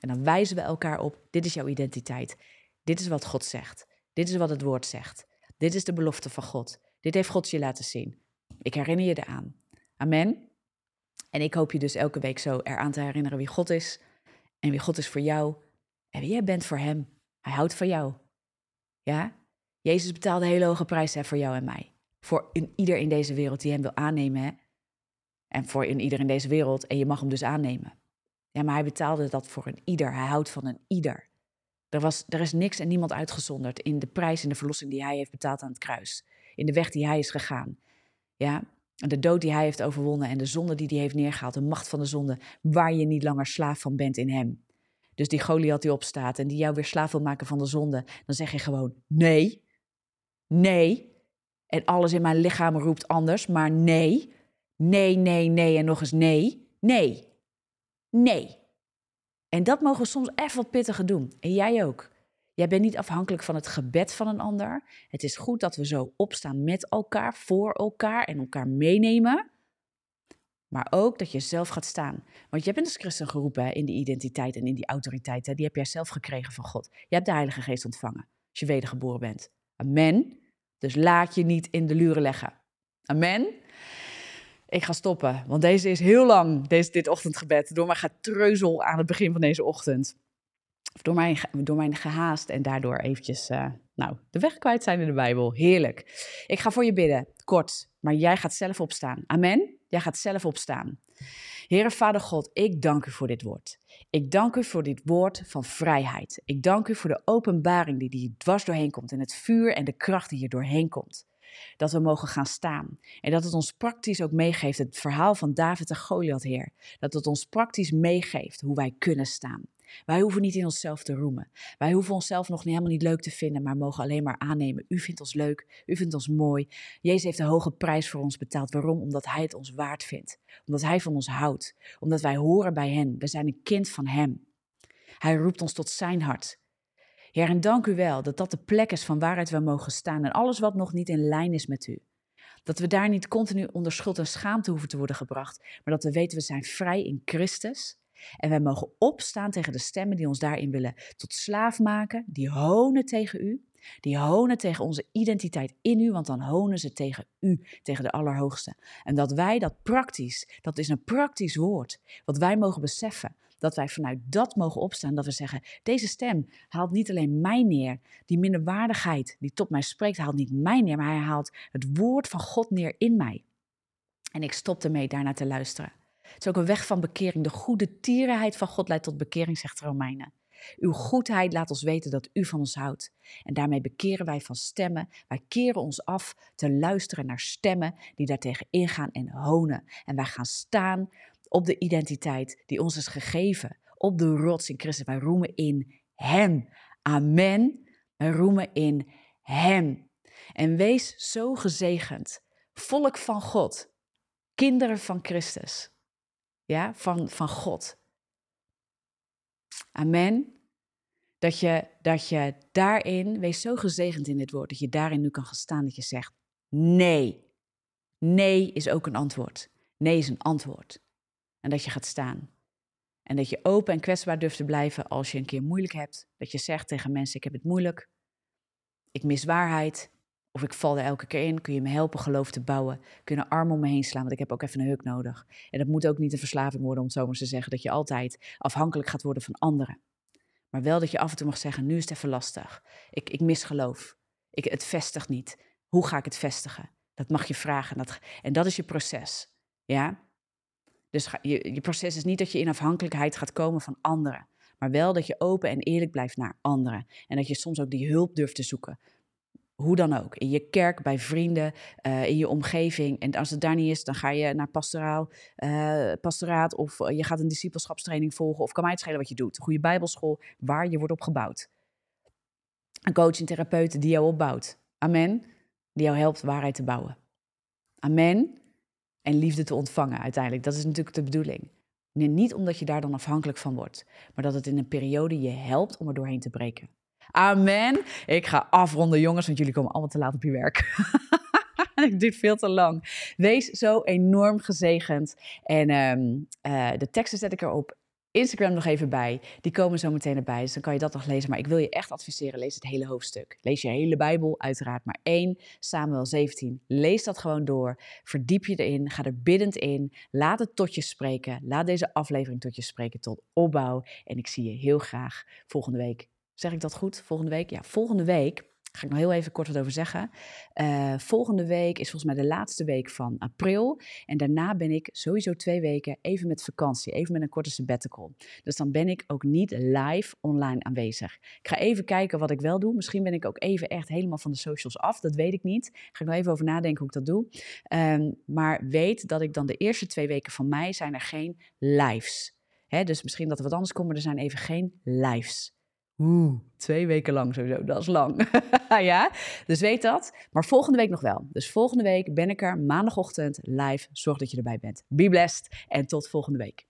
En dan wijzen we elkaar op, dit is jouw identiteit. Dit is wat God zegt. Dit is wat het woord zegt. Dit is de belofte van God. Dit heeft God je laten zien. Ik herinner je eraan. Amen. En ik hoop je dus elke week zo eraan te herinneren wie God is en wie God is voor jou en wie jij bent voor Hem. Hij houdt van jou. Ja? Jezus betaalde hele hoge prijs voor jou en mij. Voor in, ieder in deze wereld die Hem wil aannemen. En voor in ieder in deze wereld. En je mag hem dus aannemen. Ja, maar hij betaalde dat voor een ieder. Hij houdt van een ieder. Er, was, er is niks en niemand uitgezonderd in de prijs en de verlossing die hij heeft betaald aan het kruis. In de weg die hij is gegaan. Ja, de dood die hij heeft overwonnen en de zonde die hij heeft neergehaald. De macht van de zonde, waar je niet langer slaaf van bent in hem. Dus die Goliath die opstaat en die jou weer slaaf wil maken van de zonde. Dan zeg je gewoon nee, nee. En alles in mijn lichaam roept anders, maar nee. Nee, nee, nee en nog eens nee. Nee. Nee. En dat mogen we soms even wat pittiger doen. En jij ook. Jij bent niet afhankelijk van het gebed van een ander. Het is goed dat we zo opstaan met elkaar, voor elkaar en elkaar meenemen. Maar ook dat je zelf gaat staan. Want jij bent als christen geroepen in die identiteit en in die autoriteit. Hè? Die heb jij zelf gekregen van God. Je hebt de Heilige Geest ontvangen als je wedergeboren bent. Amen. Dus laat je niet in de luren leggen. Amen ik ga stoppen. Want deze is heel lang, deze, dit ochtendgebed, door mijn getreuzel aan het begin van deze ochtend. Door mijn, door mijn gehaast en daardoor eventjes, uh, nou, de weg kwijt zijn in de Bijbel. Heerlijk. Ik ga voor je bidden, kort, maar jij gaat zelf opstaan. Amen? Jij gaat zelf opstaan. Heere Vader God, ik dank u voor dit woord. Ik dank u voor dit woord van vrijheid. Ik dank u voor de openbaring die hier dwars doorheen komt en het vuur en de kracht die hier doorheen komt dat we mogen gaan staan. En dat het ons praktisch ook meegeeft, het verhaal van David en Goliath, Heer. Dat het ons praktisch meegeeft hoe wij kunnen staan. Wij hoeven niet in onszelf te roemen. Wij hoeven onszelf nog niet, helemaal niet leuk te vinden, maar mogen alleen maar aannemen. U vindt ons leuk, u vindt ons mooi. Jezus heeft een hoge prijs voor ons betaald. Waarom? Omdat Hij het ons waard vindt. Omdat Hij van ons houdt. Omdat wij horen bij Hem. We zijn een kind van Hem. Hij roept ons tot Zijn hart. Heer, en dank u wel dat dat de plek is van waaruit we mogen staan en alles wat nog niet in lijn is met u. Dat we daar niet continu onder schuld en schaamte hoeven te worden gebracht, maar dat we weten we zijn vrij in Christus. En wij mogen opstaan tegen de stemmen die ons daarin willen tot slaaf maken, die honen tegen u, die honen tegen onze identiteit in u, want dan honen ze tegen u, tegen de Allerhoogste. En dat wij dat praktisch, dat is een praktisch woord, wat wij mogen beseffen, dat wij vanuit dat mogen opstaan. Dat we zeggen, deze stem haalt niet alleen mij neer. Die minderwaardigheid die tot mij spreekt, haalt niet mij neer. Maar hij haalt het woord van God neer in mij. En ik stop ermee daarnaar te luisteren. Het is ook een weg van bekering. De goede tierenheid van God leidt tot bekering, zegt Romeinen. Uw goedheid laat ons weten dat u van ons houdt. En daarmee bekeren wij van stemmen. Wij keren ons af te luisteren naar stemmen die daartegen ingaan en honen. En wij gaan staan op de identiteit die ons is gegeven, op de rots in Christus. Wij roemen in Hem. Amen. Wij roemen in Hem. En wees zo gezegend, volk van God, kinderen van Christus, ja, van, van God. Amen. Dat je, dat je daarin, wees zo gezegend in dit woord, dat je daarin nu kan gaan staan, dat je zegt, nee. Nee is ook een antwoord. Nee is een antwoord. En dat je gaat staan. En dat je open en kwetsbaar durft te blijven als je een keer moeilijk hebt. Dat je zegt tegen mensen: Ik heb het moeilijk. Ik mis waarheid. Of ik val er elke keer in. Kun je me helpen geloof te bouwen? Kun je arm om me heen slaan? Want ik heb ook even een huk nodig. En dat moet ook niet een verslaving worden, om het te zeggen. Dat je altijd afhankelijk gaat worden van anderen. Maar wel dat je af en toe mag zeggen: Nu is het even lastig. Ik, ik mis geloof. Ik, het vestigt niet. Hoe ga ik het vestigen? Dat mag je vragen. Dat, en dat is je proces. Ja? Dus je, je proces is niet dat je in afhankelijkheid gaat komen van anderen. Maar wel dat je open en eerlijk blijft naar anderen. En dat je soms ook die hulp durft te zoeken. Hoe dan ook. In je kerk, bij vrienden, uh, in je omgeving. En als het daar niet is, dan ga je naar pastoraal, uh, pastoraat. Of je gaat een discipelschapstraining volgen. Of kan mij het schelen wat je doet. Een goede bijbelschool waar je wordt opgebouwd. Een coach en therapeut die jou opbouwt. Amen. Die jou helpt waarheid te bouwen. Amen. En liefde te ontvangen uiteindelijk. Dat is natuurlijk de bedoeling. Niet omdat je daar dan afhankelijk van wordt, maar dat het in een periode je helpt om er doorheen te breken. Amen. Ik ga afronden, jongens, want jullie komen allemaal te laat op je werk. Het duurt veel te lang. Wees zo enorm gezegend. En um, uh, de teksten zet ik erop Instagram nog even bij. Die komen zo meteen erbij, dus dan kan je dat nog lezen. Maar ik wil je echt adviseren, lees het hele hoofdstuk. Lees je hele Bijbel, uiteraard maar één, Samuel 17. Lees dat gewoon door, verdiep je erin, ga er biddend in. Laat het tot je spreken, laat deze aflevering tot je spreken, tot opbouw. En ik zie je heel graag volgende week. Zeg ik dat goed? Volgende week? Ja, volgende week ga ik nog heel even kort wat over zeggen. Uh, volgende week is volgens mij de laatste week van april. En daarna ben ik sowieso twee weken even met vakantie. Even met een korte sabbatical. Dus dan ben ik ook niet live online aanwezig. Ik ga even kijken wat ik wel doe. Misschien ben ik ook even echt helemaal van de socials af. Dat weet ik niet. Ga ik nog even over nadenken hoe ik dat doe. Um, maar weet dat ik dan de eerste twee weken van mei zijn er geen lives. Hè, dus misschien dat er wat anders komt, maar er zijn even geen lives. Oeh, twee weken lang sowieso, dat is lang. ja, dus weet dat. Maar volgende week nog wel. Dus volgende week ben ik er maandagochtend live. Zorg dat je erbij bent. Be blessed en tot volgende week.